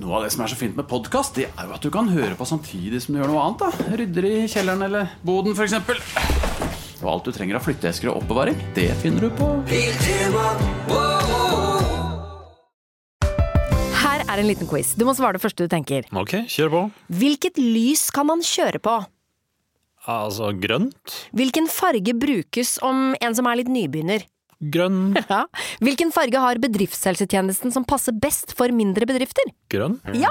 Noe av det som er så fint med podkast, det er jo at du kan høre på samtidig som du gjør noe annet. da Rydder i kjelleren eller boden, f.eks. Og alt du trenger av flytteesker og oppbevaring, det finner du på Her er en liten quiz. Du må svare det første du tenker. Ok, kjør på. Hvilket lys kan man kjøre på? Altså grønt? Hvilken farge brukes om en som er litt nybegynner? Grønn. Ja. Hvilken farge har bedriftshelsetjenesten som passer best for mindre bedrifter? Grønn? Ja!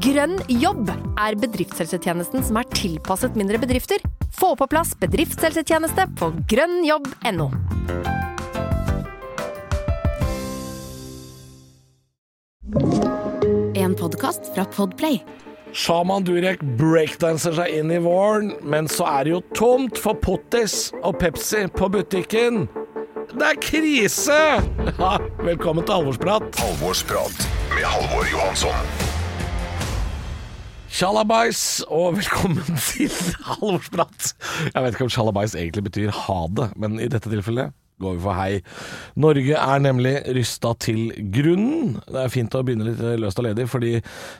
Grønn jobb er bedriftshelsetjenesten som er tilpasset mindre bedrifter. Få på plass bedriftshelsetjeneste på grønnjobb.no. En podkast fra Podplay. Shaman Durek breakdanser seg inn i våren, men så er det jo tomt for pottis og Pepsi på butikken. Det er krise! Ja, velkommen til Halvorsprat. Halvorsprat med Halvor Johansson. Sjalabais, og velkommen til Halvorsprat. Jeg vet ikke om sjalabais egentlig betyr ha det, men i dette tilfellet går vi for hei. Norge er nemlig rysta til grunnen. Det er fint å begynne litt løst og ledig, fordi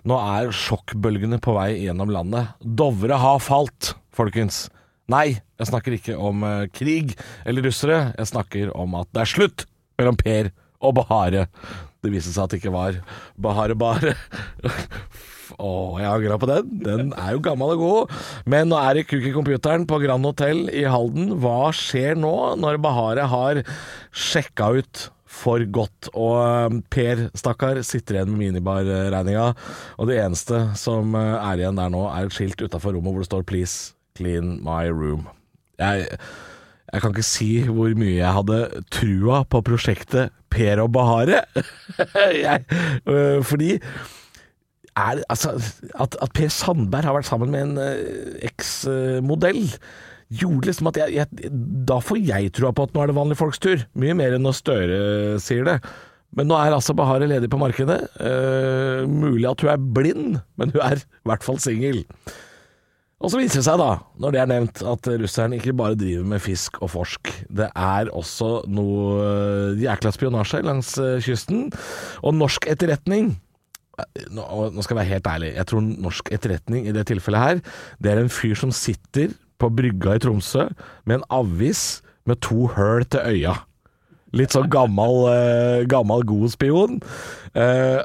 nå er sjokkbølgene på vei gjennom landet. Dovre har falt, folkens. Nei, jeg snakker ikke om eh, krig eller russere. Jeg snakker om at det er slutt mellom Per og Bahare. Det viste seg at det ikke var Bahare Bare. Å, jeg angra på den. Den er jo gammel og god. Men nå er det kuk i computeren på Grand Hotell i Halden. Hva skjer nå, når Bahare har sjekka ut for godt. Og eh, Per, stakkar, sitter igjen med minibarregninga. Og det eneste som eh, er igjen der nå, er et skilt utafor rommet hvor det står 'Please clean my room'. Jeg, jeg kan ikke si hvor mye jeg hadde trua på prosjektet Per og Bahare. jeg, øh, fordi er, altså, at, at Per Sandberg har vært sammen med en øh, eksmodell, gjorde liksom at jeg, jeg Da får jeg trua på at nå er det vanlige folks tur. Mye mer enn når Støre sier det. Men nå er altså Bahare ledig på markedet. Uh, mulig at hun er blind, men hun er i hvert fall singel. Og så viser det seg da, når det er nevnt, at russeren ikke bare driver med fisk og forsk. Det er også noe eh, jækla spionasje langs eh, kysten. Og norsk etterretning eh, nå, skal jeg være helt ærlig. Jeg tror norsk etterretning i det tilfellet her, det er en fyr som sitter på brygga i Tromsø med en avis med to høl til øya. Litt sånn gammel, uh, gammel god spion. Uh,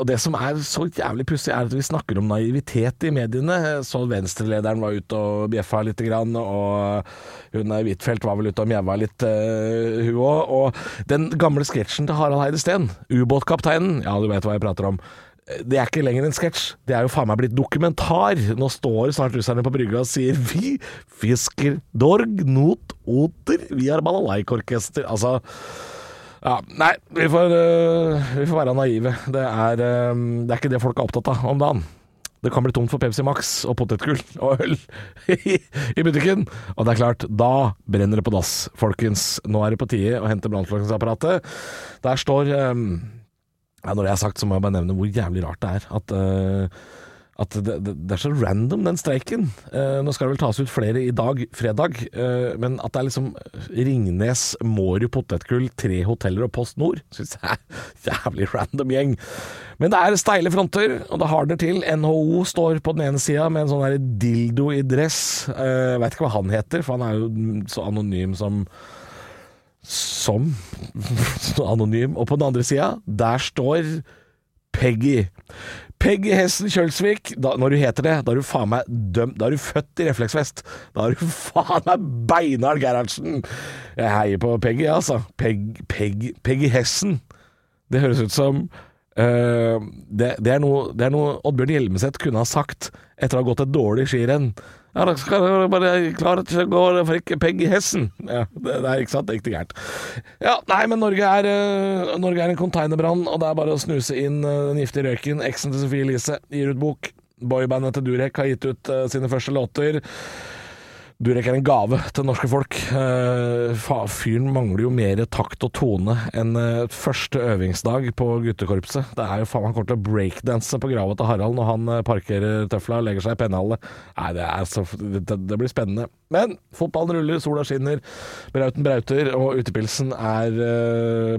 og det som er så jævlig pussig, er at vi snakker om naivitet i mediene. Så Venstre-lederen var ute og bjeffa litt, grann, og hun Huitfeldt var vel ute og mjaua litt, uh, hun òg. Og den gamle sketsjen til Harald Heide Steen, ubåtkapteinen, ja du vet hva jeg prater om. Det er ikke lenger en sketsj, det er jo faen meg blitt dokumentar. Nå står snart russerne på brygga og sier 'vi fisker dorg, not, oter, vi har balalaikorkester'. Altså ja, Nei, vi får, uh, vi får være naive. Det er, uh, det er ikke det folk er opptatt av om dagen. Det kan bli tomt for Pepsi Max og potetgull og øl i, butikken. Og det er klart, da brenner det på dass, folkens. Nå er det på tide å hente brannslukningsapparatet. Der står øh, ja, Når det er sagt, så må jeg bare nevne hvor jævlig rart det er at, uh, at det, det, det er så random, den streiken. Uh, nå skal det vel tas ut flere i dag, fredag, Uh, men at det er liksom Ringnes, Mårud, Potetgull, tre hoteller og Post Nord, syns jeg er jævlig random gjeng. Men det er steile fronter, og det hardner til. NHO står på den ene sida med en sånn dildo i dress. Uh, veit ikke hva han heter, for han er jo så anonym som som anonym. Og på den andre sida, der står Peggy. Peggy Hessen Kjølsvik. Da, når du heter det, da er du faen meg dømt Da er du født i refleksvest. Da er du faen meg Beinhard Gerhardsen. Jeg heier på Peggy, altså. Peg, Peg, Peggy Hessen. Det høres ut som uh, det, det, er noe, det er noe Oddbjørn Hjelmeset kunne ha sagt etter å ha gått et dårlig skirenn. Ja, da skal du bare klare til å gå for ikke i Hessen. Ja, det, det er ikke sant, det er ikke gærent. Ja, nei, men Norge er, uh, Norge er en containerbrann, og det er bare å snuse inn uh, den giftige røyken. Eksen til Sofie Elise gir ut bok. Boybandet til Durek har gitt ut uh, sine første låter. Durek er en gave til norske folk. Eh, fyren mangler jo mer takt og tone enn eh, første øvingsdag på guttekorpset. Det er jo faen meg kort å breakdanse på grava til Harald når han eh, parkerer tøfla og legger seg i pennehallet. Nei, det, så, det, det blir spennende. Men fotballen ruller, sola skinner, Brauten brauter, og utepilsen er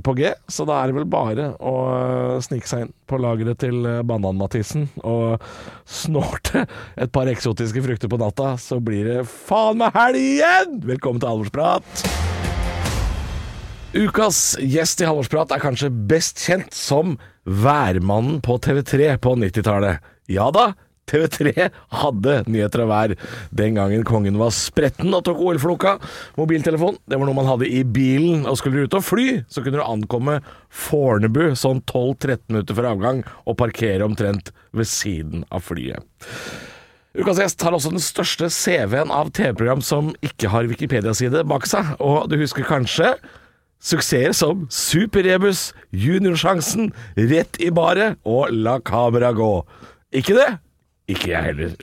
på G. Så da er det vel bare å snike seg inn på lageret til eh, Banan-Mathisen og snorte et par eksotiske frukter på natta, så blir det faen meg helg igjen! Velkommen til Alvorsprat. Ukas gjest i Halvorsprat er kanskje best kjent som værmannen på TV3 på 90-tallet. Ja da, TV3 hadde nyheter og vær den gangen kongen var spretten og tok OL-floka. Mobiltelefon det var noe man hadde i bilen, og skulle du ut og fly, så kunne du ankomme Fornebu sånn 12-13 minutter før avgang og parkere omtrent ved siden av flyet. Ukas gjest har også den største CV-en av TV-program som ikke har Wikipedia-side bak seg, og du husker kanskje Suksesser som Superrebus, Juniorsjansen, Rett i baret og La Camera gå. Ikke det? Ikke jeg heller.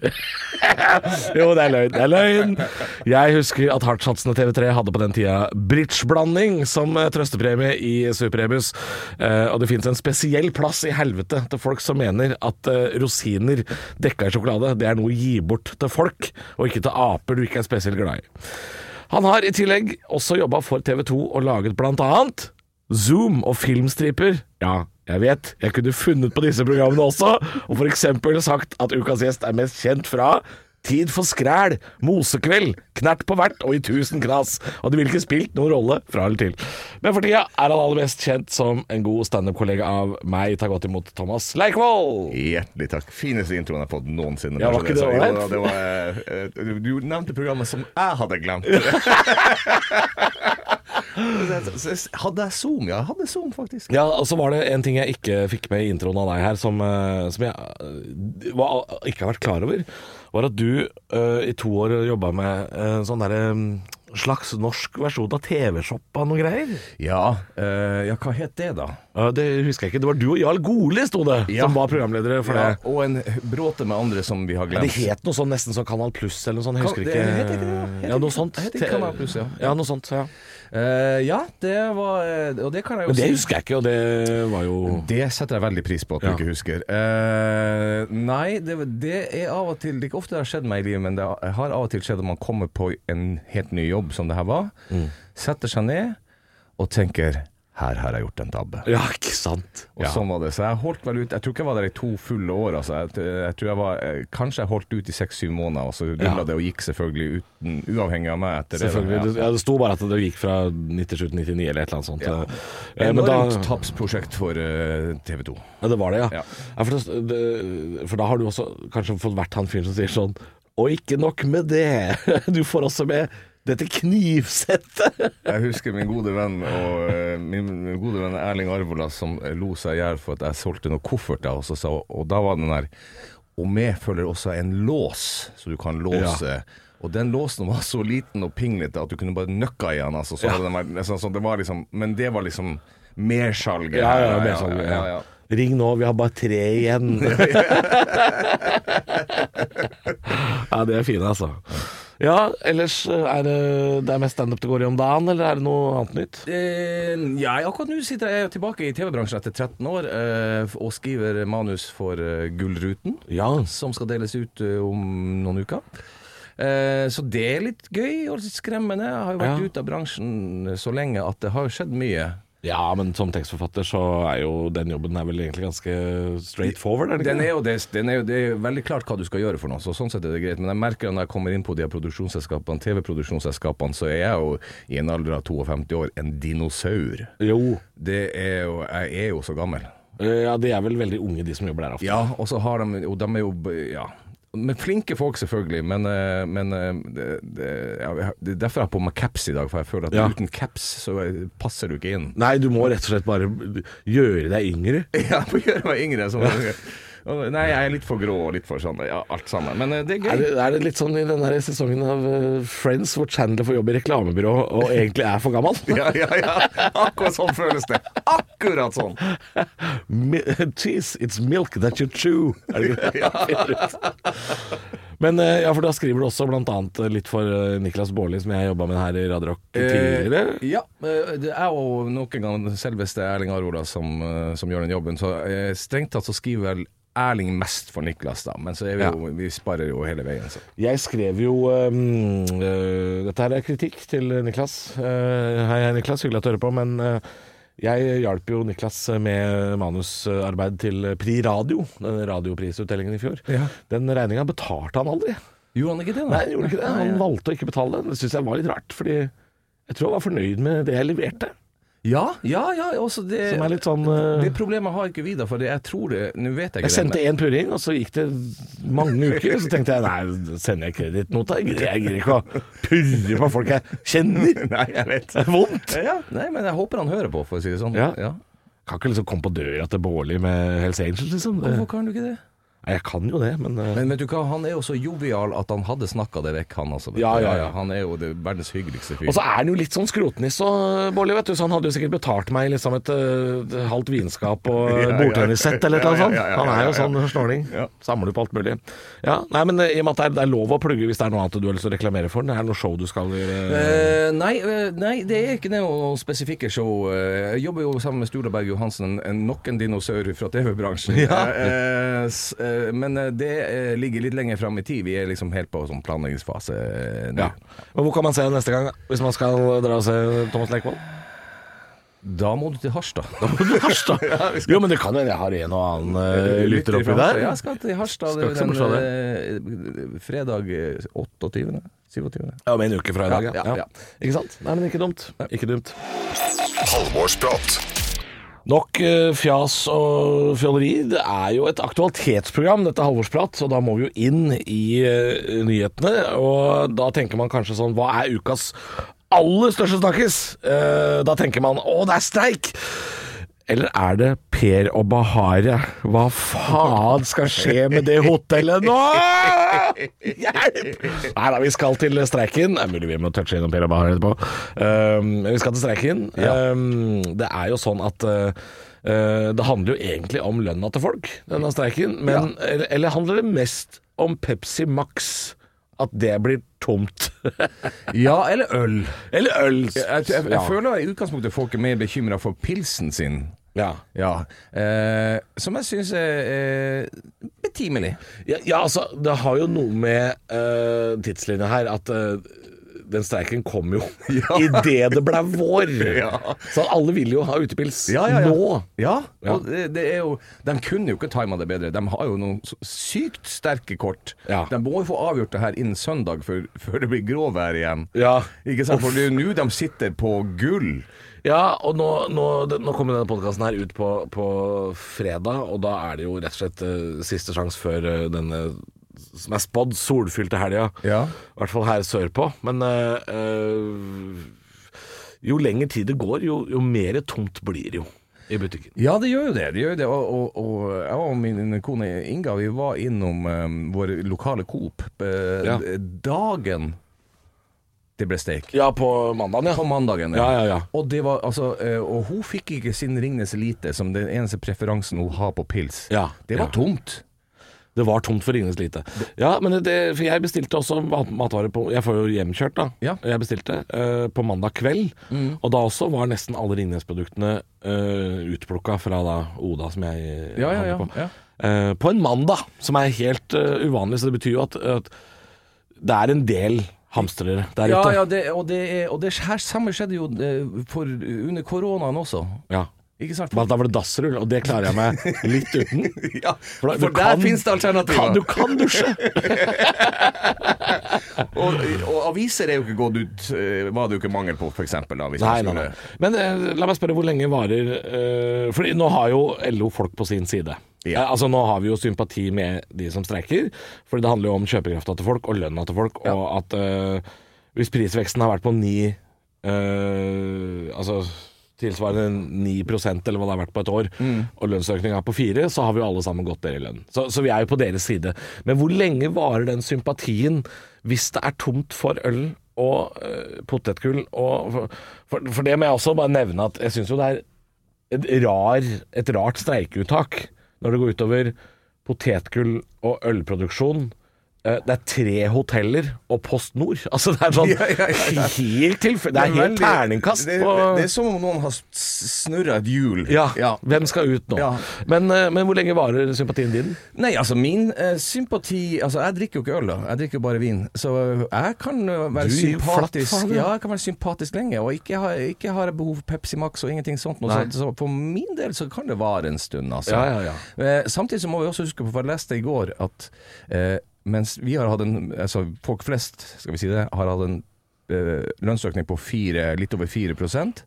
jo, det er løgn. Det er løgn. Jeg husker at hardtsatsende TV3 hadde på den tida bridgeblanding som eh, trøstepremie i Superrebus. Eh, og det fins en spesiell plass i helvete til folk som mener at eh, rosiner dekka i sjokolade, det er noe å gi bort til folk, og ikke til aper du ikke er spesielt glad i. Han har i tillegg også jobba for TV 2 og laget blant annet Zoom og filmstriper. Ja, jeg vet, jeg kunne funnet på disse programmene også, og eksempel sagt at ukas gjest er mest kjent fra Tid for skræl, Mosekveld, Knert på hvert og I tusen knas. Og det ville ikke spilt noen rolle fra eller til. Men for tida er han aller mest kjent som en god standup-kollega av meg. Ta godt imot Thomas Leikvoll. Hjertelig takk. Fineste introen jeg har fått noensinne. Ja, var ikke det ålreit? eh, du- Du nevnte programmet som jeg hadde glemt. hadde jeg Zoom? Ja, jeg hadde Zoom, faktisk. Ja, og så var det en ting jeg ikke fikk med i introen av deg her, som, eh, som jeg eh, var, ikke har vært klar over. Var at du uh, i to år jobba med uh, sånn derre um, slags norsk versjon av TV-shop av noen greier. Ja, eh, ja, hva het det, da? Det husker jeg ikke. Det var du og Jarl Goli, sto det, Ja. som var programledere for Ja, det. og en bråte med andre som vi har glemt. Det het noe sånn nesten som Kanal Pluss eller noe sånt. Jeg husker Kan- ikke. det ikke det, ja. Heter Ja, noe sånt. Kanal Plus, ja. Ja, noe sånt. Ja. Eh, ja, det var eh, Og det kan jeg jo Men det husker jeg ikke, og det var jo Det setter jeg veldig pris på at du Ja. ikke husker. Eh, nei, det, det er av og til Det er ikke ofte det har skjedd meg i livet, men det har av og til skjedd at man kommer på en helt ny jobb, som det her var, Mm. setter seg ned og tenker her har jeg gjort en tabbe. Ja, ikke sant. Og sånn var det. Så jeg holdt vel ut Jeg tror ikke jeg var der i to fulle år. Altså. Jeg, jeg tror jeg var eh, Kanskje jeg holdt ut i seks-syv måneder, og så rulla Ja. det og gikk selvfølgelig uten, uavhengig av meg etter det. Det, ja, det sto bare at det gikk fra 97 til 99 eller et eller annet sånt. Ja. Eh, men da, Enormt tapsprosjekt for uh, TV 2. ja, det var det, ja. Ja. ja for, det, for da har du også kanskje fått vært han fyren som sier sånn Og ikke nok med det, du får også med dette knivsettet. Jeg husker min gode venn og eh, min, min gode venn Erling Arvola som lo seg i hjel for at jeg solgte noen kofferter, og, så sa, og da var den der Og med følger også en lås, så du kan låse. Og den låsen var så liten og pinglete at du kunne bare nøkka i den. Altså, så hadde den nesten sånn, det var liksom, men det var liksom mersalget. Ja, ja, mersalget, ja, ja, ja. Ring nå, vi har bare tre igjen. ja, de er fine, altså. Ja, ellers eh, er det, det er mest standup det går i om dagen, eller er det noe annet nytt? Eh, ja, akkurat nå sitter jeg tilbake i TV-bransjen etter 13 år eh, og skriver manus for eh, Gullruten, Ja. som skal deles ut eh, om noen uker. Eh, så det er litt gøy og litt skremmende. Jeg har jo vært Ja. ute av bransjen så lenge at det har skjedd mye. Ja, men som tekstforfatter så er jo den jobben er vel egentlig ganske straight forward, er det Den er jo det, den er jo, det er veldig klart hva du skal gjøre for noe, så sånn sett er det greit. Men jeg merker når jeg kommer inn på de produksjonsselskapene, TV-produksjonsselskapene, så er jeg jo i en alder av 52 år en dinosaur. Jo. Det er jo, jeg er jo så gammel. Eh, Ja, de er vel veldig unge, de som jobber der ofte. Ja, og så har de Og de er jo Ja. Men flinke folk, selvfølgelig. Men, eh, men eh, det, det, ja, det er derfor jeg har på meg caps i dag, for jeg føler at Ja. uten caps så passer du ikke inn. Nei, du må rett og slett bare gjøre deg yngre. Ja, jeg må gjøre meg yngre. Som, nei, jeg er litt for grå og litt for sånn, ja, alt sammen. Men eh, det er Er gøy. det, er det litt sånn i den der sesongen av eh, Friends hvor Chandler får jobb i reklamebyrå og egentlig er for gammel? Ja, ja, ja. Akkurat sånn føles det. Akkurat sånn. Cheese, it's milk that you chew. Er det ikke det? Men eh, ja, for da skriver du også annet litt for Niklas Baarli, som jeg jobba med her i Radio Rock tidligere. Eh, ja, det er jo nok en gang selveste Erling Arola som, som gjør den jobben. Så eh, strengt tatt så skriver vel Erling mest for Niklas, da. Men så er vi jo Vi sparer jo hele veien, så. Jeg skrev jo um, uh, Dette her er kritikk til Niklas. Uh, hei, hei, Niklas. Hyggelig at du hører på, men uh, Jeg hjalp jo Niklas med manusarbeid til Pri Radio, den radioprisutdelingen i fjor. Ja. Den regninga betalte han aldri. Gjorde han ikke det, Nei, han gjorde ikke det. Han valgte å ikke betale den. Det syns jeg var litt rart, fordi jeg tror han var fornøyd med det jeg leverte. Ja, ja, ja. Også det, Som er litt sånn uh, det problemet har ikke vi, da. For jeg tror det Nå vet jeg ikke Jeg sendte én purring, og så gikk det mange uker. Så tenkte jeg nei, sender jeg kredittnota? Jeg gidder ikke å purre på folk jeg kjenner. Nei, jeg vet. Det er vondt. Ja, nei, men jeg håper han hører på, for å si det sånn. Ja. Kan ikke liksom komme på døra til Bårli med Hells Angels, liksom. Hvorfor kan du ikke det? Jeg kan jo det, men, uh... Men vet du hva, han er jo så jovial at han hadde snakka det vekk, han altså. Ja, ja, ja. Han er jo det verdens hyggeligste fyr. Og så er han jo litt sånn skrotniss og Bårli, vet du, så han hadde jo sikkert betalt meg liksom et, et halvt vinskap og Ja, bordtennissett eller noe eller annet sånt. Han er jo sånn snåling. Samler på alt mulig. Ja, nei, men eh, i og med at det er, lov å plugge hvis det er noe annet du har lyst til å reklamere for, det er noe show du skal Eh, nei, uh, nei, det er ikke noe spesifikke show. Eh, Jeg jobber jo sammen med Stura Berg Johansen, en- nok en dinosaur fra TV-bransjen. Ja. Uh, eh, men eh, det eh, ligger litt lenger fram i tid. Vi er liksom helt på sånn planleggingsfase eh, nå. Ja. Men hvor kan man se det neste gang, hvis man skal dra og se Thomas Lekvold? Da må du til Harstad. Harstad? Jo, men det kan hende jeg har en og annen uh, lytter oppi der. Ja, Jeg skal til Harstad Skal den, eh, fredag eh, 28. 27. Ja, om en uke fra i dag, ja. Ja, ja, ja. Ikke sant? Nei, men ikke dumt. Ikke dumt. Halvorsprat. Nok eh, fjas og fjolleri. Det er jo et aktualitetsprogram, dette Halvorsprat, og da må vi jo inn i eh, nyhetene. Og da tenker man kanskje sånn Hva er ukas aller største snakkis? Eh, da tenker man å, det er streik! Eller er det Per og Bahare? Hva faen skal skje med det hotellet nå? Hjelp! Nei da, vi skal til streiken. Det er mulig vi må touche innom Per og Bahare etterpå. Um, vi skal til streiken. Um, det er jo sånn at uh, uh, det handler jo egentlig om lønna til folk, denne streiken. Men, eller, eller handler det mest om Pepsi Max? At det blir tomt? Ja, eller øl. eller øl? Jeg, jeg, jeg, Ja. føler i utgangspunktet folk er mer bekymra for pilsen sin. Ja. Ja. Eh, som jeg syns er eh, betimelig. Ja, ja, altså, det har jo noe med eh, tidslinja her at eh, den streiken kom jo Ja. idet det ble vår. Ja. Så alle vil jo ha utepils Ja, ja, nå. Ja, og det, det er jo De kunne jo ikke tima det bedre. De har jo noen sykt sterke kort. De må jo få avgjort det her innen søndag før, før det blir gråvær igjen. Ja. Ikke sant? For det er jo nå de sitter på gull. Ja, og nå, nå, nå kommer denne podkasten her ut på, på fredag, og da er det jo rett og slett uh, siste sjanse før uh, denne som er spådd solfylte helga. Ja. I hvert fall her sørpå. Men eh, jo lenger tid det går, jo, jo mer tomt blir det jo i butikken. Ja, det gjør jo det. det, gjør det. Og, og, og jeg og min kone Inga vi var innom um, vår lokale Coop uh, Ja. dagen det ble steik. Ja, på mandagen, På mandagen, Ja, ja, ja. Og, det var, altså, uh, og hun fikk ikke sin Ringnes Elite som den eneste preferansen hun har på pils. Ja, Det var ja. tomt. Det var tomt for Ringnes Lite. Ja, men det, jeg bestilte også matvarer på Jeg får jo hjemkjørt, da. Ja. Jeg bestilte uh, på mandag kveld. Og da også var nesten alle Ringnes-produktene uh, utplukka fra da Oda, som jeg eh, Ja, ja, på. Eh, på en mandag, som er helt uh, uvanlig. Så det betyr jo at, at det er en del hamstrere der ute. ja det, og, det, er- og det her samme skjedde jo eh, for, under koronaen også. Ja. Ikke sant? Men Da var det dassrull, og det klarer jeg meg litt uten. ja, For da- for, der kan- finnes det alternativer. Kan, du kan dusje! og, og aviser er jo ikke gått ut eh, Var det jo ikke mangel på, f.eks. Nei, skulle-. Men eh, la meg spørre, hvor lenge varer eh, Fordi nå har jo LO folk på sin side. Ja. Eh, altså Nå har vi jo sympati med de som streiker, Fordi det handler jo om kjøpekrafta til folk og lønna til folk. Og at eh, hvis prisveksten har vært på ni eh, Altså tilsvarende 9% eller hva det har vært på et år, og lønnsøkninga er på 4 så har vi jo alle sammen gått dere i lønn. Så, så vi er jo på deres side. Men hvor lenge varer den sympatien hvis det er tomt for øl og øh, potetgull? Og, for, for, det må jeg også bare nevne at jeg syns jo det er et, rar, et rart streikeuttak når det går utover potetgull og ølproduksjon det er tre hoteller og Post Nord. Altså det er sånn Ja, ja, ja, helt tilfeldig. Det er helt terningkast det, det, det er som om noen har snurra et hjul. ja, hvem skal ut nå? Men, eh, men hvor lenge varer sympatien din? Nei, altså min eh, sympati Altså, jeg drikker jo ikke øl, da. Jeg drikker jo bare vin. Så jeg kan eh, være Du sympatisk flatt ja. Jeg kan være sympatisk lenge. Og ikke har, ikke har jeg behov for Pepsi Max og ingenting sånt. Noe, så, så for min del så kan det vare en stund, altså. Ja, ja, ja. Eh, samtidig så må vi også huske på, for jeg leste i går at eh, mens vi har hatt en Altså folk flest, skal vi si det, har hatt en eh, lønnsøkning på fire, litt over 4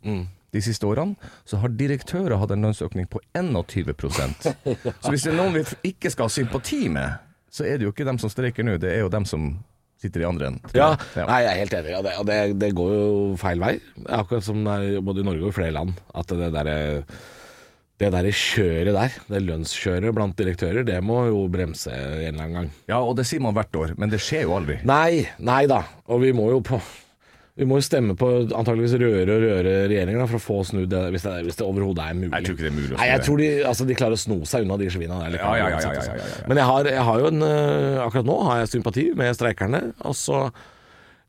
Mm. de siste årene, så har direktører hatt en lønnsøkning på 21 Så hvis det er noen vi ikke skal ha sympati med, så er det jo ikke dem som streiker nå, det er jo dem som sitter i andre enden. Ja, Nei, jeg er helt enig. Og det, det, det går jo feil vei. Akkurat som det er både i Norge og i flere land. At det derre det der kjøret der, det lønnskjøret blant direktører, det må jo bremse en eller annen gang. Ja, og det sier man hvert år, men det skjer jo aldri. Nei, nei da. Og vi må jo på Vi må jo stemme på antageligvis røre og røre regjeringen for å få snudd det, hvis det, hvis det overhodet er mulig. Jeg tror ikke det er mulig Nei, jeg tror de, altså, de klarer å sno seg unna de svina der. Ja, ja, ja, ja, ja, ja, ja. Men jeg har, jeg har jo en øh, Akkurat nå har jeg sympati med streikerne. Og så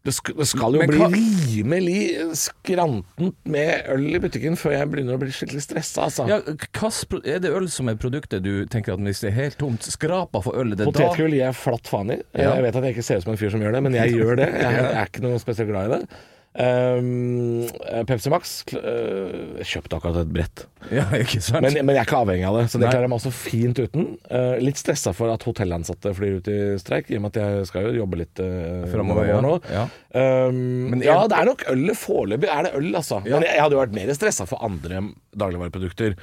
det, skal, det skal jo bli rimelig skrantent med øl i butikken før jeg begynner å bli skikkelig stressa, altså. Ja, hva, er det øl som er produktet du tenker at hvis det er helt tomt, skrapa for øl, er det Potetgull gir jeg flatt faen i. Ja. Jeg vet at jeg ikke ser ut som en fyr som gjør det, men jeg gjør det. Jeg, jeg er ikke noe spesielt glad i det. Um, Pepsi Max Jeg kjøpte akkurat et brett. Ja, ikke sant? Men, men jeg er ikke avhengig av det, så det Nei. klarer jeg meg også fint uten. Uh, litt stressa for at hotellansatte flyr ut i streik, i og med at jeg skal jo jobbe litt uh, Fremover, ja. nå. Ja. Um, Men ja, er- det er nok ølet foreløpig. Er det øl, altså? Men jeg, jeg hadde jo vært mer stressa for andre dagligvareprodukter.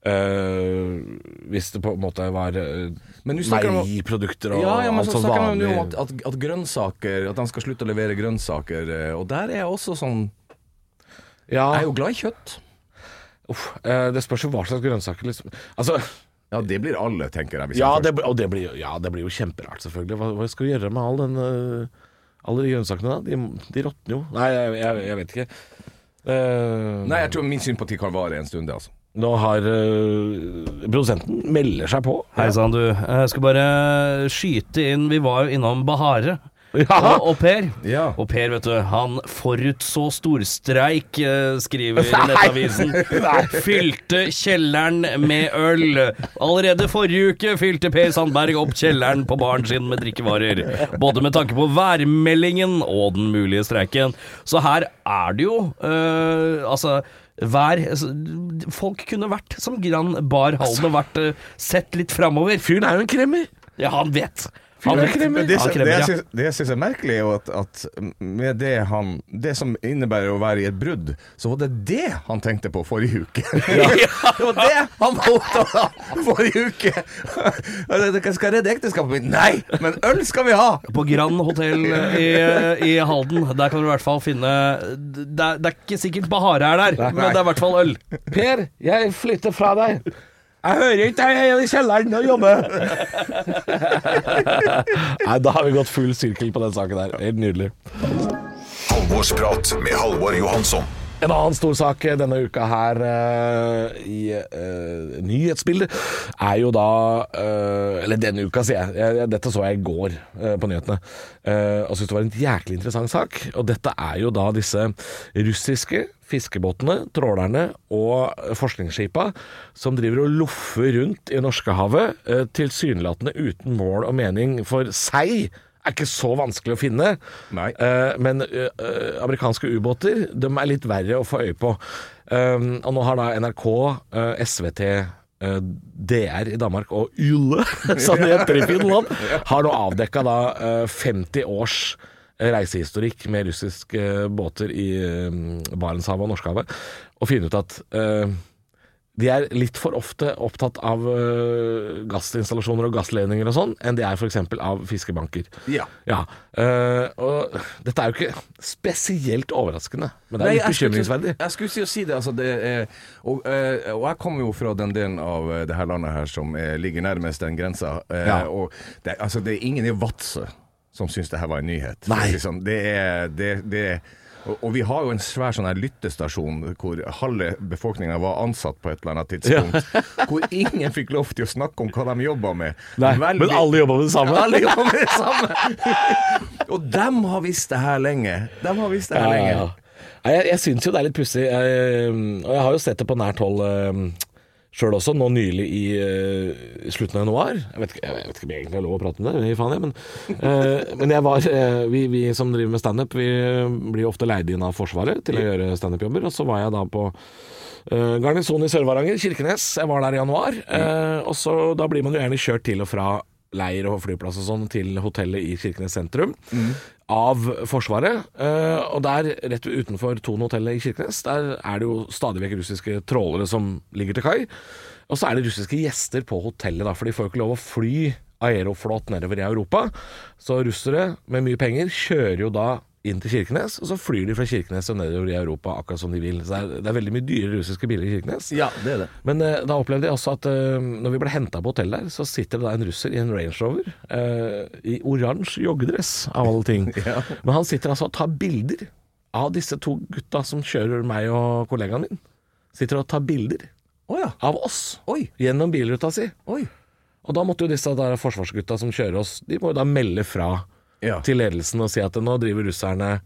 Uh, hvis det på en måte var uh, Men du snakker om- meieriprodukter og ja, ja, men alt så snakker man jo om at, at, grønnsaker At de skal slutte å levere grønnsaker, eh, og der er jeg også sånn ja, Jeg er jo glad i kjøtt. uff, uh, det spørs jo hva slags grønnsaker, liksom. Altså Ja, det blir alle, tenker jeg. Ja, det, og det blir, ja, det blir jo kjemperart, selvfølgelig. Hva, hva skal du gjøre med all den alle de grønnsakene, da? De, de råtner jo. Nei, jeg, jeg, jeg vet ikke. Uh, Nei, jeg tror min sympati kan vare en stund, det, altså. Nå har uh, produsenten melder seg på. Hei sann, du. Jeg skal bare skyte inn Vi var jo innom Bahare. Ja. Og, og Per. Ja. Og Per, vet du, han forutså storstreik, eh, skriver Nei. Nettavisen. Fylte kjelleren med øl. Allerede forrige uke fylte Per Sandberg opp kjelleren på baren sin med drikkevarer. Både med tanke på værmeldingen og den mulige streiken. Så her er det jo eh, Altså Vær, altså, folk kunne vært som Gran Bar Halden og vært eh, sett litt framover. Fyren er jo en kremmer. Ja, han vet. Er. Men det, det, det jeg syns er merkelig, er at, at med det han Det som innebærer å være i et brudd, så var det det han tenkte på forrige uke. Ja. det var det han var opptatt av forrige uke! Dere skal redde ekteskapet mitt. Nei, men øl skal vi ha! På Grand hotell i, i Halden. Der kan du i hvert fall finne Det er, det er ikke sikkert Bahare er der, men det er i hvert fall øl. Per, jeg flytter fra deg. Jeg hører ikke jeg er i kjelleren og jobber. Nei, da har vi gått full sirkel på den saken der. Helt nydelig. Halvorsprat med Halvor Johansson. En annen stor sak denne uka her uh, i uh, nyhetsbildet er jo da uh, Eller denne uka, sier jeg. jeg. Dette så jeg i går på nyhetene. Og syntes det var en jæklig interessant sak. Og dette er jo da disse russiske fiskebåtene, trålerne og forskningsskipa som driver og loffer rundt i Norskehavet, tilsynelatende uten mål og mening for seg. Er ikke så vanskelig å finne. Eh, men eh, amerikanske ubåter de er litt verre å få øye på. Um, og nå har da NRK, uh, SVT, DR i Danmark og YLE, som det heter i Finland, har nå avdekka da eh, 50 års reisehistorikk med russiske båter i Barentshavet og Norskehavet, og finne ut at de er litt for ofte opptatt av uh, gassinstallasjoner og gassledninger og sånn, enn de er f.eks. av fiskebanker. Ja. Ja, Uh, og dette er jo ikke spesielt overraskende, men det er Nei, litt jeg skulle- bekymringsverdig. Jeg skulle si si det, altså det er, og, uh, og jeg kommer jo fra den delen av det her landet her som er, ligger nærmest den grensa. Ja. Og det, altså, det er ingen i Vadsø som syns det her var en nyhet. Nei. Liksom, det er det, det Og, og vi har jo en svær sånn her lyttestasjon hvor halve befolkninga var ansatt på et eller annet tidspunkt. Hvor ingen fikk lov til å snakke om hva de jobba med. Nei, men alle jobba med det samme. Ja, alle jobba med det samme! og dem har visst det her lenge. Dem har visst det her Ja, lenge. ja, ja. Jeg, jeg syns jo det er litt pussig. Og jeg har jo sett det på nært hold sjøl også, nå nylig i uh, slutten av januar. Jeg vet, ikke, jeg vet ikke om jeg egentlig har lov å prate om det, gi faen jeg, men, uh, men jeg var uh, vi, vi som driver med standup, vi blir ofte leid inn av Forsvaret til å gjøre standup-jobber. Og så var jeg da på Garnisonen i Sør-Varanger, Kirkenes. Jeg var der i januar. og så Da blir man jo gjerne kjørt til og fra leir og flyplass og sånn til hotellet i Kirkenes sentrum av Forsvaret. Uh, og der, rett utenfor Thon-hotellet i Kirkenes, der er det jo stadig vekk russiske trålere som ligger til kai. Og så er det russiske gjester på hotellet, da, for de får jo ikke lov å fly Aeroflot nedover i Europa. Så russere med mye penger kjører jo da inn til Kirkenes, og så flyr de fra Kirkenes og nedover i Europa akkurat som de vil. Så det er, det er veldig mye dyre russiske biler i Kirkenes. Ja, det er det. Men eh, da opplevde jeg også at eh, når vi ble henta på hotellet der, så sitter det da en russer i en Range Rover eh, i oransje joggedress, av alle ting. Men han sitter altså og tar bilder av disse to gutta som kjører meg og kollegaen min. Sitter og tar bilder oh, ja. av oss Oi. gjennom bilruta si. Oi. Og da måtte jo disse der forsvarsgutta som kjører oss, de må jo da melde fra Ja. til ledelsen og si at nå driver russerne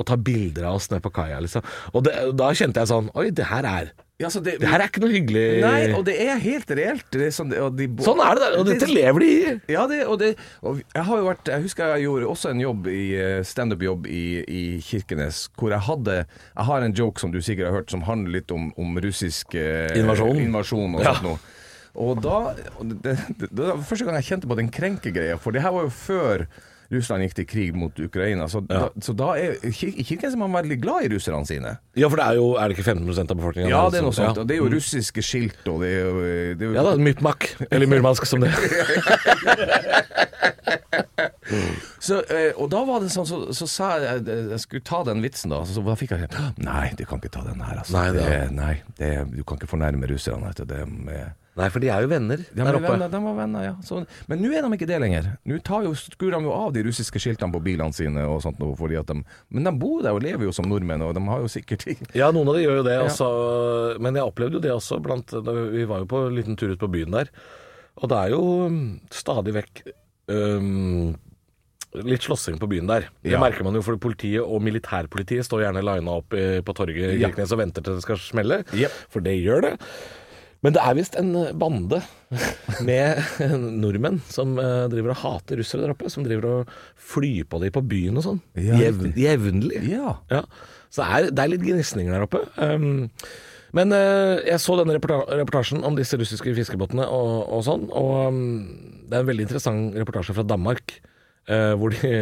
og tar bilder av oss nede på kaia, liksom. Og det, da kjente jeg sånn Oi, det her er Ja, så det, Det her er ikke noe hyggelig. Nei, og det er helt reelt. Det er sånn, de, Sånn er det der, og dette lever de i. Ja, det, og, det, og jeg har jo vært Jeg husker jeg gjorde også en jobb i eh, standup-jobb i, i Kirkenes, hvor jeg hadde Jeg har en joke som du sikkert har hørt, som handler litt om, om russisk eh, Invasjon. invasjon og Ja. sånt noe. Og da det, det, det var første gang jeg kjente på den krenkegreia, for det her var jo før Russland gikk til krig mot Ukraina. Så, da, så da er kirken som er man veldig glad i russerne sine. Ja, for det er jo Er det ikke 15 av befolkningen? Ja, det er noe sånt. Ja. Og det er jo russiske skilt, og det er jo, det er jo Ja da, Mypmak. Eller Murmansk, som det Så, eh, og da var det sånn, så, så sa jeg jeg skulle ta den vitsen, da. Så, da fikk jeg Nei, du kan ikke ta den her, altså. Nei, det nei det, du kan ikke fornærme russerne. etter. Det med Nei, for de er jo venner de der oppe. venner, de var venner, ja. Så, men nå er de ikke det lenger. Nå tar jo, skrur de jo av de russiske skiltene på bilene sine og sånt. Fordi at de, men de bor der og lever jo som nordmenn, og de har jo sikkert Ja, noen av de gjør jo det. Ja. Også, men jeg opplevde jo det også. Blant, vi var jo på en liten tur ut på byen der. Og det er jo mm, stadig vekk um, litt slåssing på byen der. Det Ja. merker man jo, for politiet og militærpolitiet står gjerne lina opp på torget i Ja. Og venter til det skal smelle. yep. For det gjør det. Men det er visst en bande med nordmenn som eh, driver og hater russere der oppe. Som driver og flyr på dem på byen og sånn. Jevn, jevnlig. Ja. Ja, så det er, det er litt gnisninger der oppe. Um, men uh, jeg så denne reportasjen om disse russiske fiskebåtene og, og sånn, og um, det er en veldig interessant reportasje fra Danmark, uh, hvor de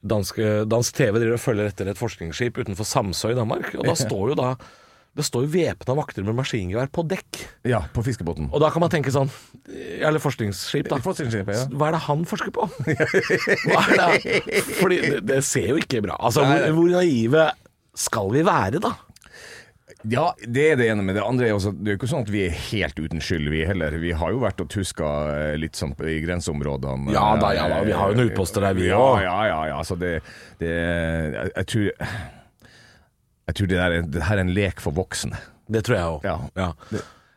danske, dansk TV driver og følger etter et forskningsskip utenfor Samsø i Danmark, og da står jo da det står jo væpna vakter med maskingevær på dekk. ja, på fiskebåten. Og da kan man tenke sånn Eller forskningsskip, da. Forskningsskip, ja. Hva er det han forsker på? Hva er det? Fordi det, det ser jo ikke bra Altså, hvor, hvor naive skal vi være, da? Ja, det er det ene. Men det andre er også Det er jo ikke sånn at vi er helt uten skyld, vi heller. Vi har jo vært og tuska eh, litt sånn i grenseområdene. Ja da, ja da, vi har jo noen utposter der, vi ja. Ja, ja, ja. Så det, det jeg tror Jeg tror det, er, det her er en lek for voksne. Det tror jeg òg. Ja. Ja.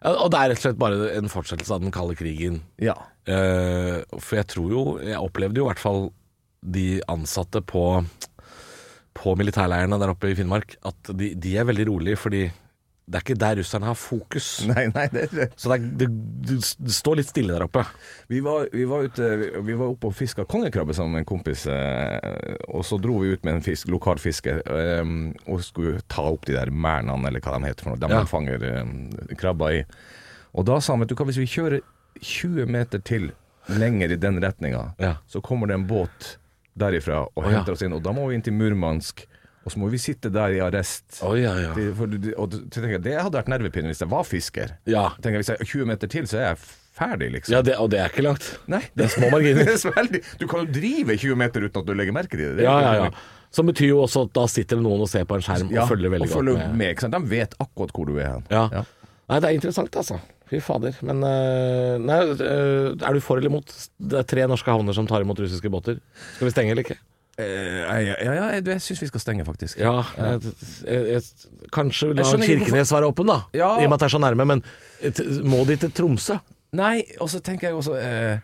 Ja, Og det er rett og slett bare en fortsettelse av den kalde krigen. Ja. Uh, for jeg tror jo Jeg opplevde jo i hvert fall de ansatte på På militærleirene der oppe i Finnmark, at de, de er veldig rolige, fordi det er ikke der russerne har fokus. Nei, nei, det er Så det, er, det, det, det står litt stille der oppe. Vi var, vi var ute Vi var oppe og fiska kongekrabbe sammen med en kompis, eh, og så dro vi ut med en fisk, lokal fisker eh, og skulle ta opp de der mernene, eller hva de heter for noe. De Ja. man fanger eh, krabber i. Og da sa han, vet du hva, hvis vi kjører 20 meter til lenger i den retninga, Ja. så kommer det en båt derifra og Å, ja. henter oss inn, og da må vi inn til Murmansk. Og så må vi sitte der i arrest. Oh, ja, ja. Det, for, du- og, tenker det hadde vært nervepirrende hvis jeg var fisker. Ja. Tenker, Hvis jeg er 20 meter til, så er jeg ferdig, liksom. Ja, det, og det er ikke langt. Nei, Det er små marginer. det er. Du kan jo drive 20 meter uten at du legger merke til det. det. Ja, ja, ja. Som betyr jo også at da sitter det noen og ser på en skjerm Ja, og følger veldig og følger godt med. med. De vet akkurat hvor du er hen. Ja. Ja. Nei, det er interessant, altså. Fy fader. Men eh, nei, eh, er du for eller imot? Det er tre norske havner som tar imot russiske båter. Skal vi stenge eller ikke? Eh, ja, ja, jeg, jeg syns vi skal stenge, faktisk. Ja, jeg, jeg, jeg, kanskje la Kirkenes være åpen, da. Ja. I og med at det er så nærme. Men et- må de til Tromsø? Nei, og så tenker jeg også eh,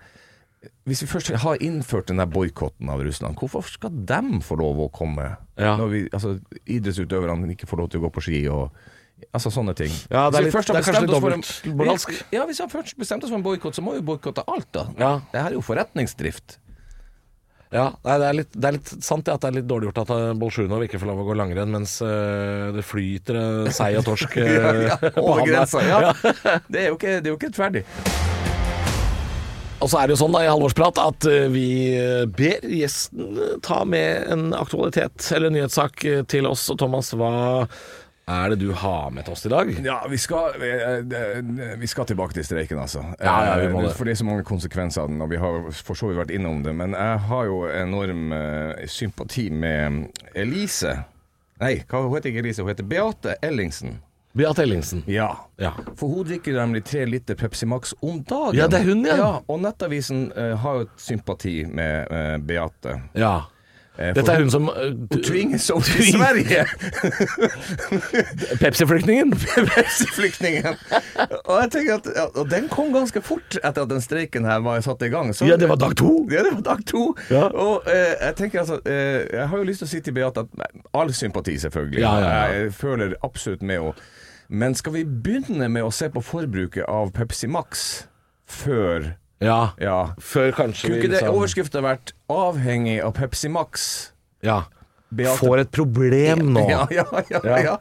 Hvis vi først har innført den der boikotten av Russland, hvorfor skal dem få lov å komme? Ja. Når vi, altså, idrettsutøverne ikke får lov til å gå på ski og Altså sånne ting. Ja, det er litt- det er kanskje litt dobbeltmoralsk. Ja, hvis vi har først bestemt oss for en boikott, så må vi boikotte alt, da. Ja. Det her er jo forretningsdrift. Ja, nei, det, er litt, det er litt sant det at det er litt dårlig gjort at eh, Bolsjunov ikke får lov å gå langrenn, mens eh, det flyter uh, sei og torsk ja, ja. Over grensa. Ja. Det er jo ikke, det er jo ikke rettferdig. Og så er det jo sånn da i Halvorsprat at vi ber gjesten ta med en aktualitet eller nyhetssak eh, til oss. Og Thomas, hva er det du har med til oss i dag? Ja, vi skal, eh, eh, vi skal tilbake til streiken, altså. Ja, ja, vi Eh, det. For det er så mange konsekvenser av den, og vi har for så vidt vært innom det. Men jeg har jo enorm sympati med Elise. Nei, hva hun heter ikke Elise, hun heter Beate Ellingsen. Beate Ellingsen. Ja. Ja. For hun drikker nemlig tre liter Pepsi Max om dagen. Ja, det er hun, ja. ja og Nettavisen uh, har jo sympati med uh, Beate. ja. Eh, Dette er hun som uh, Hun tvinges over til Sverige! Pepsi-flyktningen. Pepsi-flyktningen. Og jeg tenker at ja, Og den kom ganske fort etter at den streiken her var satt i gang. Så- Ja, det var dag to. Ja, det var dag to. Ja. Og eh, jeg tenker altså eh, Jeg har jo lyst til å si til Beate at all sympati, selvfølgelig. Ja, ja, ja. Jeg føler absolutt med henne. Men skal vi begynne med å se på forbruket av Pepsi Max før Ja. Ja. Før kanskje Kunne ikke det liksom overskriften vært 'avhengig av Pepsi Max'? Ja. Beate- Får et problem nå. Ja, ja, ja. Ja. ja.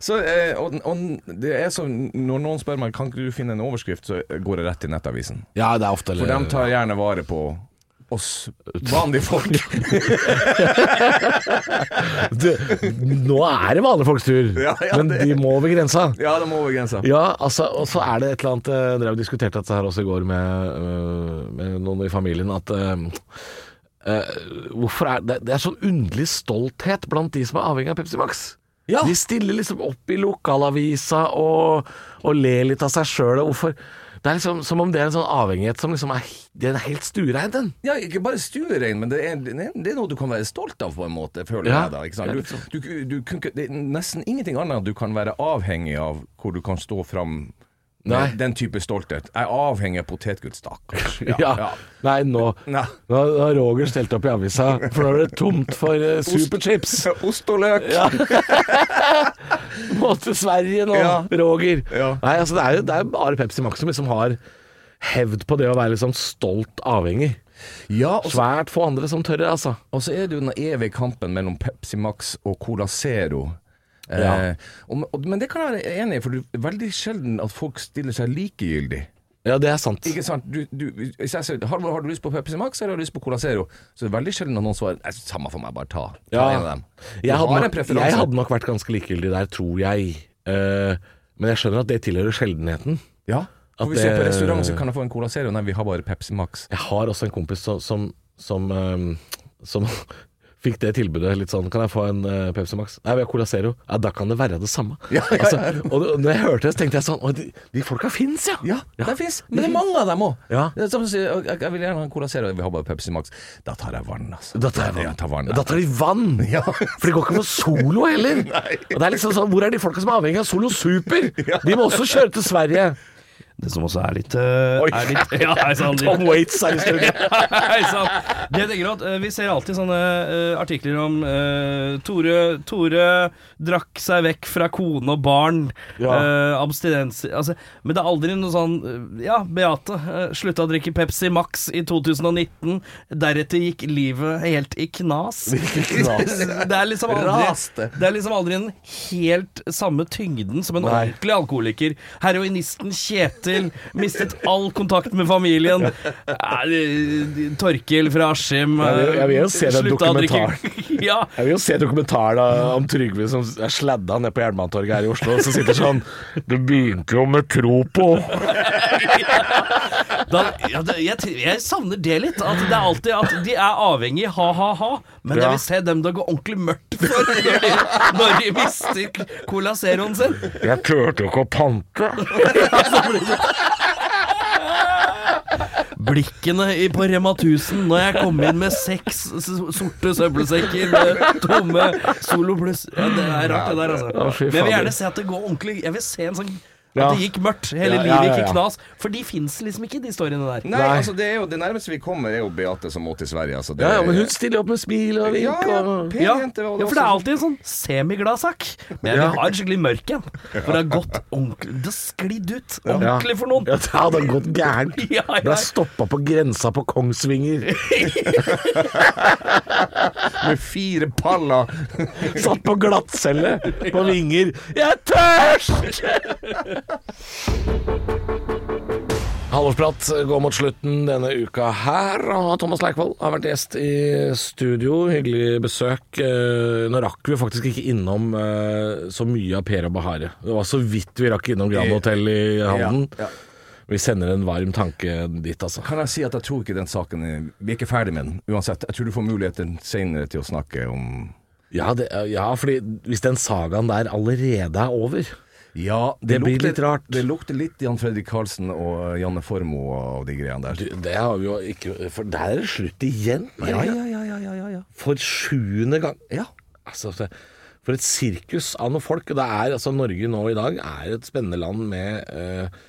Så, eh, og, og det er sånn Når noen spør meg Kan ikke du finne en overskrift, så går det rett til Nettavisen. Ja, det er ofte For de tar gjerne vare på oss vanlige folk. det, Nå er det vanlige folks tur, Ja, ja, men det- de må over grensa. ja, de må over grensa. Ja, altså, og så er det et eller annet eh, Dere har jo diskutert dette her også i går med, øh, med noen i familien, at øh, Hvorfor er det, det er sånn underlig stolthet blant de som er avhengig av Pepsi Max. Ja. De stiller liksom opp i lokalavisa og, og ler litt av seg sjøl. Hvorfor Det er liksom som om det er en sånn avhengighet som liksom er, den er helt stuerein, den. Ja, ikke bare stuerein, men det er, det er- noe du kan være stolt av, på en måte, føler Ja. jeg da. Ikke sant? Du, du, du, kunne det er nesten ingenting annet du kan være avhengig av hvor du kan stå fram Nei. den type stolthet. Jeg avhengig av potetgull, stakkars. Ja. Nei, nå, Nei. nå har Roger stelt opp i avisa, for nå er det tomt for uh, superchips. Ost og løk. Ja. Må til Sverige nå, Ja. Roger. Ja. Nei, altså det er jo det er bare Pepsi Max som liksom har hevd på det å være liksom stolt avhengig. Ja, også, Svært få andre som tør det, altså. og så er det jo den evige kampen mellom Pepsi Max og Cola Zero. Ja. Eh, og, og, men det kan jeg være enig i, for det er veldig sjelden at folk stiller seg likegyldig. Ja, det er sant. Ikke sant? Du, du, hvis jeg sier, har, har du lyst på Pepsi Max eller har du lyst på Cola Zero? Så det er veldig sjelden at noen svarer "Nei, Samme for meg, bare ta, ta Ja. en av dem. Jeg hadde, nok, jeg hadde nok vært ganske likegyldig der, tror jeg. Eh, men jeg skjønner at det tilhører sjeldenheten. Ja. At hvis jeg er på restaurant, så kan jeg få en Cola Zero. Nei, vi har bare Pepsi Max. Jeg har også en kompis som, som, som, ehm, som fikk det tilbudet litt sånn Kan jeg få en uh, Pepsi Max? Nei, vi har Cola Zero. Ja, da kan det være det samme. Ja, ja, ja. Altså, og når jeg hørte det, så tenkte jeg sånn Å, de, de folka fins, ja! Ja, det fins. Men det er mange av dem òg. Jeg, jeg vil gjerne ha en Cola Zero, vi har bare Pepsi Max. Da tar jeg vann, altså. Da tar jeg vann. Tar vann. Da tar de vann! Ja. For det går ikke med Solo heller. Og det er liksom sånn, Hvor er de folka som er avhengig av Solo Super? De må også kjøre til Sverige. Det som også er litt, uh, er litt Ja, hei sann. Tom Waits er i studio. Hei sann. Det jeg tenker at eh, Vi ser alltid sånne uh, artikler om Tore, Tore drakk seg vekk fra kone og barn. Ja. eh, abstinens altså, Men det er aldri noe sånn eh, Ja, Beate uh, slutta å drikke Pepsi Max i 2019. Deretter gikk livet helt i knas. Det er liksom aldri Det er liksom aldri en helt samme tyngden som en Nei. ordentlig alkoholiker. Heroinisten Kjetil mistet all kontakt med familien. De- Torkil fra Askim den slutta å drikke- Ja, Jeg vil jo se dokumentaren om Trygve som er sladda ned på Jernbanetorget her i Oslo, og så sitter sånn Det begynte jo med Tropo. da, ja det, jeg, jeg savner det litt. At det er alltid at de er avhengig ha-ha-ha. Men Ja. jeg vil se dem det går ordentlig mørkt for når de, når de mister Cola Zeroen sin. Jeg turte jo ikke å pante. blikkene i, på Rema 1000 når jeg kom inn med seks sorte søppelsekker med tomme Solo Pluss. Ja, det er rart, det der, altså. Men jeg vil gjerne se at det går ordentlig Jeg vil se en sånn. At det gikk mørkt. Hele Ja, ja, livet ja, gikk i knas. For de fins liksom ikke, de storyene der. Nei, Nei. altså det er jo det nærmeste vi kommer, er jo Beate som må til Sverige. Altså, det Ja, ja, men hun stiller opp med smil og vink ja, ja, og pen Ja, jente. ja, for det er alltid en sånn semiglad sak. Men vi har en skikkelig mørk en. For det har gått ordentlig Det har sklidd ut ordentlig for noen. Ja, det hadde gått gærent. Ja, ja. Det har stoppa på grensa på Kongsvinger. Med fire paller. Satt på glattcelle på Vinger. Jeg er tørst! Halvårsprat går mot slutten denne uka her, og Thomas Leikvoll har vært gjest i studio. Hyggelig besøk. Eh, Nå rakk vi faktisk ikke innom eh, så mye av Per og Bahare. Det var så vidt vi rakk innom Grand Hotel i Halden. Ja, ja. Vi sender en varm tanke dit, altså. Kan jeg si at jeg tror ikke den saken er, Vi er ikke ferdig med den uansett. Jeg tror du får muligheten senere til å snakke om Ja, det, ja fordi hvis den sagaen der allerede er over Ja, Det blir litt rart. Det lukter litt Jan Fredrik Karlsen og Janne Formoe og de greiene der. du, Det har vi jo ikke For der er det slutt igjen. Ja, ja, ja, ja, ja, ja, ja. For sjuende gang. Ja. Altså, for et sirkus av noen folk. Det er, altså, Norge nå i dag er et spennende land med eh,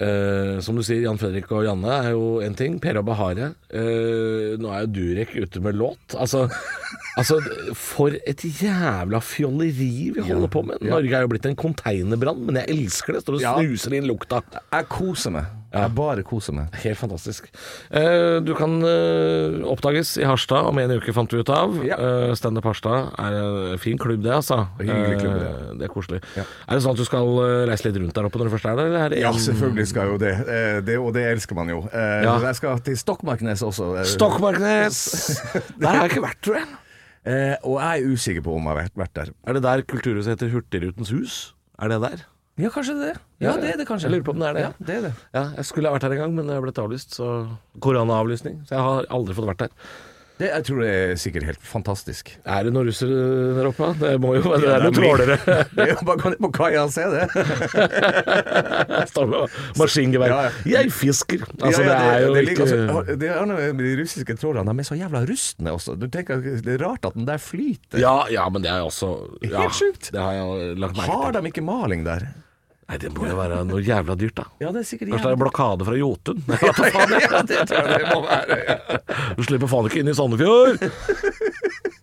eh, Som du sier, Jan Fredrik og Janne er jo én ting. Per og Bahare. Uh, nå er jo Durek ute med låt. Altså, altså For et jævla fjolleri vi holder på med. Norge er jo blitt en konteinerbrann, men jeg elsker det. Står og Ja. snuser inn lukta. Jeg koser meg. Jeg bare koser meg. Helt fantastisk. Eh, du kan eh, oppdages i Harstad om en uke, fant vi ut av. Ja. Eh, Standup Harstad er en fin klubb, det, altså. Hyggelig klubb, det. Eh, det er koselig. Ja. Er det sånn at du skal eh, reise litt rundt der oppe når du først er der? Eller er Ja, selvfølgelig skal jeg jo det. Eh, det. Og det elsker man jo. Eh, Ja. Jeg skal til Stokmarknes også. eh, Stokmarknes! Der har jeg ikke vært, tror jeg. Eh, og jeg er usikker på om jeg har vært der. Er det der kulturhuset heter Hurtigrutens hus? Er det der? Ja, kanskje det. Ja, det er det kanskje. Jeg lurer på om det er det. Ja, det er det. Ja, jeg skulle ha vært her en gang, men har blitt avlyst. Så Koronaavlysning. Så jeg har aldri fått vært der. Det. Jeg tror det er sikkert helt fantastisk. Er det noen russere der oppe? Det må jo være det er noen trålere. Det er jo bare på kaia og se det. Står med maskingevær. Ja, ja. Jeg fisker. Altså, Ja, ja, det er jo det ikke det er noe De russiske trålerne de er så jævla rustne også. Du tenker Det er rart at den der flyter. ja, ja, men det er jo også ja, Helt sjukt. Har Har de ikke maling der? Nei, det må jo være noe jævla dyrt, da. Ja, det er sikkert Kanskje det er blokade fra Jotun? ja, det tror jeg det må være. Du slipper faen ikke inn i Sandefjord!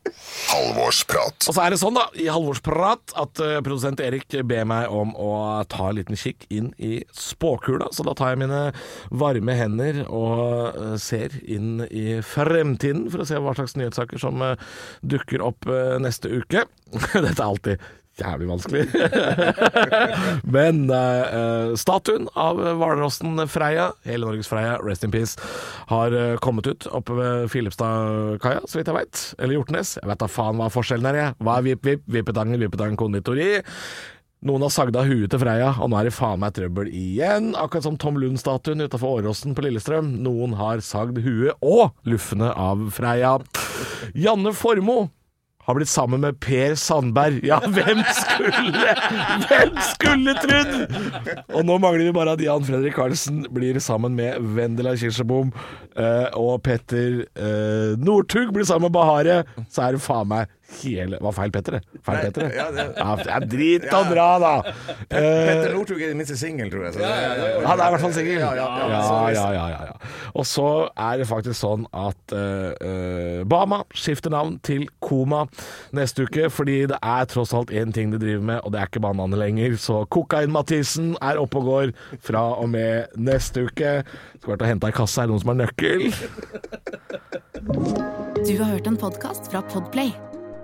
Halvorsprat. Og så er det sånn, da, i halvårsprat, at uh, produsent Erik ber meg om å ta en liten kikk inn i spåkula. Så da tar jeg mine varme hender og uh, ser inn i fremtiden for å se hva slags nyhetssaker som uh, dukker opp neste uke. Dette er alltid jævlig vanskelig. Men eh, statuen av hvalrossen Freia, hele Norges Freia, rest in peace, har uh, kommet ut oppe ved Filipstadkaia, så vidt jeg veit. Eller Hjortnes. Jeg vet da faen hva forskjellen er, jeg. Hva er vipp-vipp? Vippetangen, Vippetangen konditori. Noen har sagd av huet til Freia, og nå er det faen meg trøbbel igjen. Akkurat som Tom Lund-statuen utafor Åråsen på Lillestrøm. Noen har sagd huet og luffene av Freia. Janne Formoe har blitt sammen med Per Sandberg. Ja, hvem skulle Hvem skulle trodd? Og nå mangler vi bare at Jan Fredrik Karlsen blir sammen med Vendela Kirsebom, eh, og Petter eh, Northug blir sammen med Bahare. Så er det faen meg hele Var feil Petter, det? Feil Nei, Petter, det? ja, det- Ja, er drit og bra, da. Petter Eh, Northug er i minste singel, tror jeg. Så det, han er i hvert fall singel. Ja, ja, ja. ja, ja, ja, ja, ja. Og så er det faktisk sånn at eh, eh, Bama skifter navn til Koma neste uke, fordi det er tross alt én ting de driver med, og det er ikke bananer lenger. Så Kokain-Mathisen er oppe og går fra og med neste uke. Skal vært og hente ei kasse. Er det noen som har nøkkel? Du har hørt en podcast fra Podplay.